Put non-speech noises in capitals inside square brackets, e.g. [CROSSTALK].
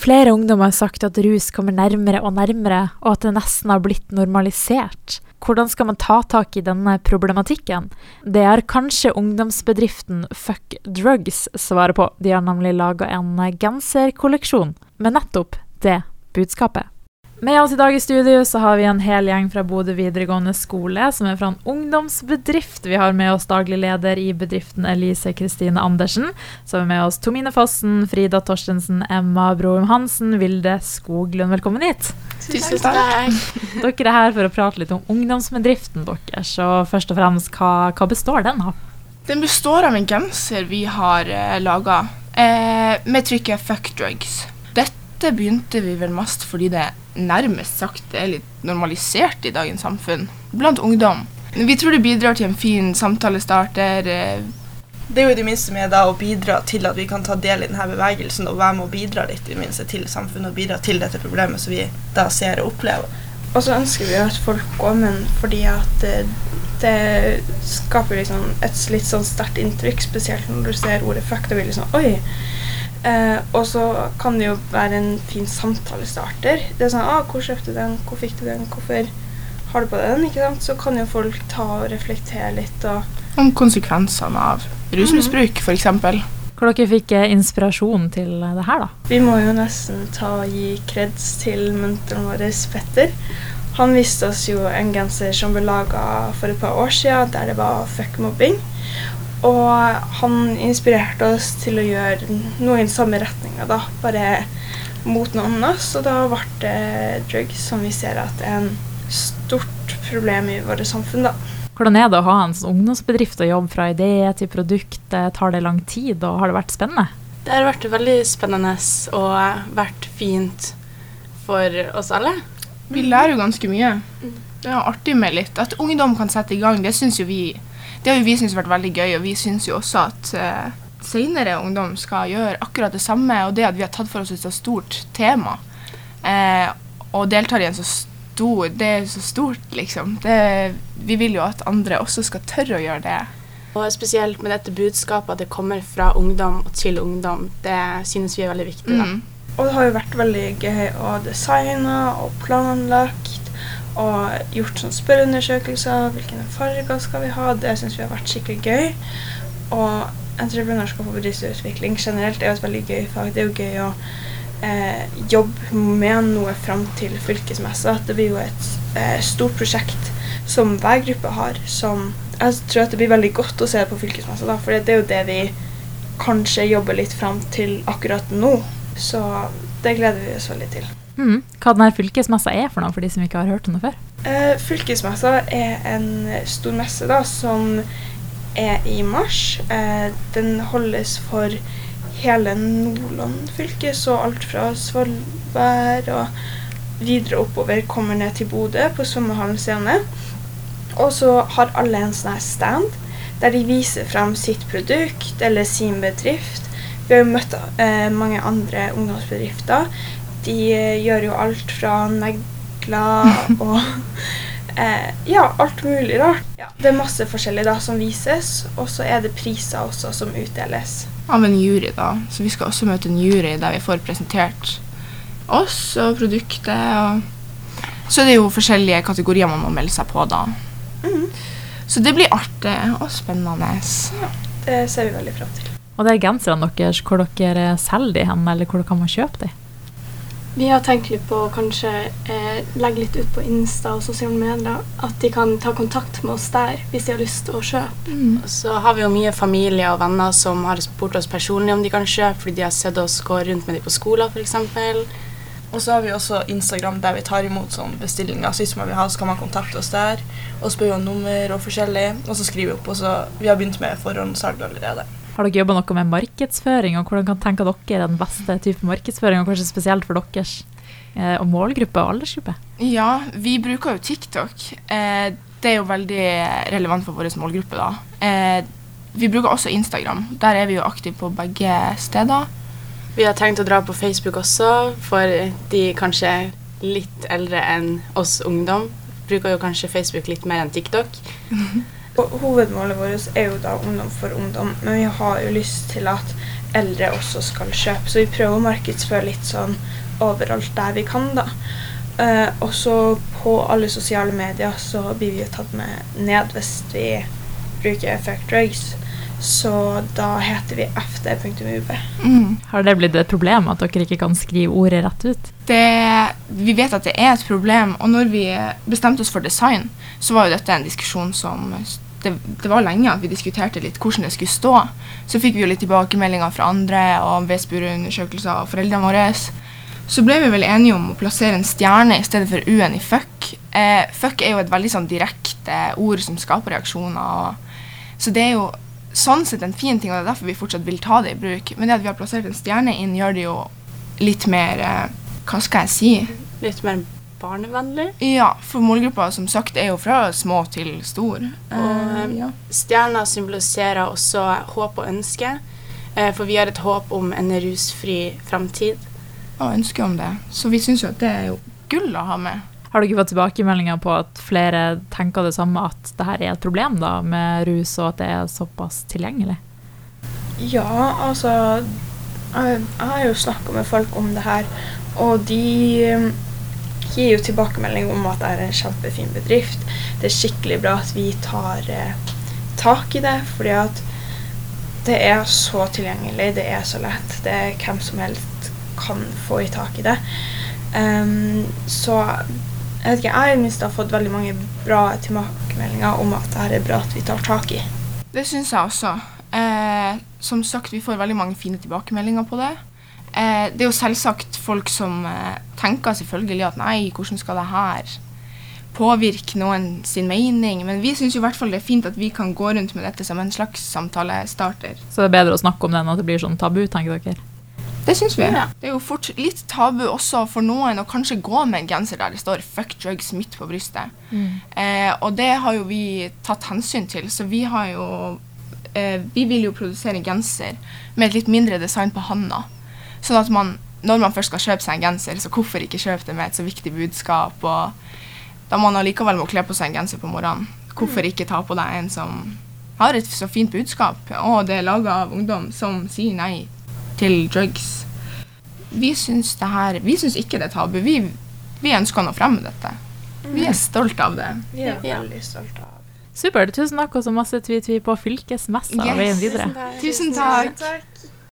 Flere ungdommer har sagt at rus kommer nærmere og nærmere, og at det nesten har blitt normalisert. Hvordan skal man ta tak i denne problematikken? Det er kanskje ungdomsbedriften Fuck Drugs svaret på. De har nemlig laga en genserkolleksjon med nettopp det budskapet. Med oss i dag i studio så har vi en hel gjeng fra Bodø videregående skole, som er fra en ungdomsbedrift. Vi har med oss daglig leder i bedriften Elise Kristine Andersen. Så har vi med oss Tomine Fossen, Frida Torstensen, Emma Broum Hansen, Vilde Skoglund. Velkommen hit. Tusen takk. Dere er her for å prate litt om ungdomsbedriften deres. Og først og fremst, hva, hva består den av? Den består av en genser vi har eh, laga eh, med trykket 'fuck drugs'. Dette begynte vi vel mest fordi det nærmest sagt er litt normalisert i dagens samfunn, blant ungdom. Vi tror det bidrar til en fin samtalestarter. eh, Det er jo i det minste med da å bidra til at vi kan ta del i denne bevegelsen og være med å bidra litt i det minste til samfunnet og bidra til dette problemet som vi da ser og opplever. Og så ønsker vi at folk går med den fordi at det, det skaper liksom et litt sånn sterkt inntrykk, spesielt når du ser ordet 'fuck'. Da blir det sånn Oi! Eh, og så kan det jo være en fin samtalestarter. Det er sånn ah, 'Hvor kjøpte du den? Hvor fikk du den? Hvorfor har du på deg den?' ikke sant? Så kan jo folk ta og reflektere litt og Om konsekvensene av rusmisbruk, f.eks. Hvor dere fikk eh, inspirasjon til det her, da? Vi må jo nesten ta og gi kreds til mentoren vår, Petter. Han viste oss jo en genser som ble laga for et par år siden, der det var fuck mobbing. Og han inspirerte oss til å gjøre noe i den samme retninga, da. Bare mot noe annet. Så da ble det drugs, som vi ser at er en stort problem i vårt samfunn, da. Hvordan er det å ha en sånn ungdomsbedrift og jobbe fra idé til produkt? Tar det lang tid, og har det vært spennende? Det har vært veldig spennende og vært fint for oss alle. Vi lærer jo ganske mye. Det er artig med litt. At ungdom kan sette i gang, det syns jo vi Det har jo vi syntes vært veldig gøy, og vi syns jo også at uh, senere ungdom skal gjøre akkurat det samme. Og det at vi har tatt for oss et så stort tema, eh, og deltar i en så stor Det er så stort, liksom. Det, vi vil jo at andre også skal tørre å gjøre det. Og spesielt med dette budskapet at det kommer fra ungdom og til ungdom, det synes vi er veldig viktig. da. Mm. Og det har jo vært veldig gøy å designe og planlagt og gjort sånn spørreundersøkelser. Hvilke farger skal vi ha? Det syns vi har vært skikkelig gøy. Og entreprenørskap og bedriftsutvikling generelt er jo et veldig gøy fag. Det er jo gøy å eh, jobbe med noe fram til fylkesmessa. Det blir jo et eh, stort prosjekt som hver gruppe har, som jeg tror at det blir veldig godt å se på fylkesmessa, da, for det er jo det vi kanskje jobber litt fram til akkurat nå. Så det gleder vi oss veldig til. Mm. Hva denne fylkesmessa er for noe, for de som ikke har hørt om det før? Uh, fylkesmessa er en stor messe da, som er i mars. Uh, den holdes for hele Nordland fylke, så alt fra Svolvær og videre oppover kommer ned til Bodø på Svømmehallen scene. Og så har alle en sånn stand der de viser frem sitt produkt eller sin bedrift. Vi har jo møtt eh, mange andre ungdomsbedrifter. De eh, gjør jo alt fra negler [LAUGHS] og eh, Ja, alt mulig rart. Ja, det er masse forskjellig da som vises, og så er det priser også som utdeles. Av en jury, da. Så vi skal også møte en jury der vi får presentert oss og produktet. Og så er det jo forskjellige kategorier man må melde seg på, da. Mm. Så det blir artig og spennende. Det ser vi veldig fram til. Og det er genserne deres, hvor dere selger de hen, eller hvor kan man kjøpe de? Vi har tenkt litt på å kanskje eh, legge litt ut på Insta og sosiale medier. At de kan ta kontakt med oss der hvis de har lyst til å kjøpe. Mm. Så har vi jo mye familie og venner som har spurt oss personlig om de kan kjøpe, fordi de har sett oss gå rundt med dem på skolen f.eks. Og så har vi også Instagram der vi tar imot sånn bestillinger. Så hvis man vil ha, så kan man kontakte oss der og spørre om nummer og forskjellig. Og så skriver vi opp. Og så vi har begynt med forhåndssalg allerede. Har dere jobba noe med markedsføring, og hvordan kan tenke dere er den beste type markedsføring, og kanskje spesielt for deres eh, og målgruppe og aldersgruppe? Ja, vi bruker jo TikTok. Eh, det er jo veldig relevant for vår målgruppe, da. Eh, vi bruker også Instagram. Der er vi jo aktive på begge steder. Vi har tenkt å dra på Facebook også, for de kanskje litt eldre enn oss ungdom. Bruker jo kanskje Facebook litt mer enn TikTok. [LAUGHS] Og hovedmålet vårt er jo da ungdom for ungdom, men vi har jo lyst til at eldre også skal kjøpe. Så vi prøver å markedsføre litt sånn overalt der vi kan, da. Eh, og så på alle sosiale medier så blir vi jo tatt med ned hvis vi bruker fuck drugs. Så da heter vi fd.mub Mm. Har det blitt et problem at dere ikke kan skrive ordet rett ut? Det, vi vet at det er et problem, og når vi bestemte oss for design, så var jo dette en diskusjon som det, det var lenge at vi diskuterte litt hvordan det skulle stå. Så fikk vi jo litt tilbakemeldinger fra andre og ved spørreundersøkelser av foreldrene våre. Så ble vi vel enige om å plassere en stjerne i stedet for u-en i fuck. Eh, fuck er jo et veldig sånn direkte ord som skaper reaksjoner. Og, så det er jo sånn sett en fin ting, og det er derfor vi fortsatt vil ta det i bruk. Men det at vi har plassert en stjerne inn, gjør det jo litt mer eh, Hva skal jeg si? Litt mer barnevennlig. Ja, for målgruppa som sagt er jo fra små til stor. Og Eh, ja. stjerna symboliserer også håp og ønske. Eh, for vi har et håp om en rusfri framtid. Og ønske om det. Så vi syns jo at det er jo gull å ha med. Har dere fått tilbakemeldinger på at flere tenker det samme, at det her er et problem da, med rus, og at det er såpass tilgjengelig? Ja, altså Jeg, jeg har jo snakka med folk om det her, og de gir jo tilbakemelding om at det er en kjempefin bedrift. Det er skikkelig bra at vi tar eh, tak i det, fordi at det er så tilgjengelig, det er så lett. Det er hvem som helst kan få i tak i det. Um, så jeg vet ikke, jeg i det har fått veldig mange bra tilbakemeldinger om at det er bra at vi tar tak i. Det syns jeg også. Eh, som sagt, vi får veldig mange fine tilbakemeldinger på det. Eh, det er jo selvsagt folk som eh, tenker selvfølgelig at nei, hvordan skal det her påvirke noen sin mening? Men vi syns i hvert fall det er fint at vi kan gå rundt med dette som en slags samtalestarter. Så det er bedre å snakke om det enn at det blir sånn tabu, tenker dere? Det syns vi. Ja. Det er jo fort litt tabu også for noen å kanskje gå med en genser der det står 'fuck drugs' midt på brystet. Eh, og det har jo vi tatt hensyn til, så vi har jo eh, Vi vil jo produsere genser med et litt mindre design på handa. Sånn at man, når man først skal kjøpe seg en genser, så hvorfor ikke kjøpe det med et så viktig budskap? Og da man allikevel må kle på seg en genser på morgenen, hvorfor ikke ta på deg en som har et så fint budskap, og det er laga av ungdom som sier nei til drugs. Vi syns, det her, vi syns ikke det er tabu. Vi, vi ønsker å nå frem med dette. Vi er stolt av det. Vi er veldig stolte av Supert. Tusen takk, og så masse tvi-tvi på fylkesmessa og Yes. veien videre. Tusen takk. Takk.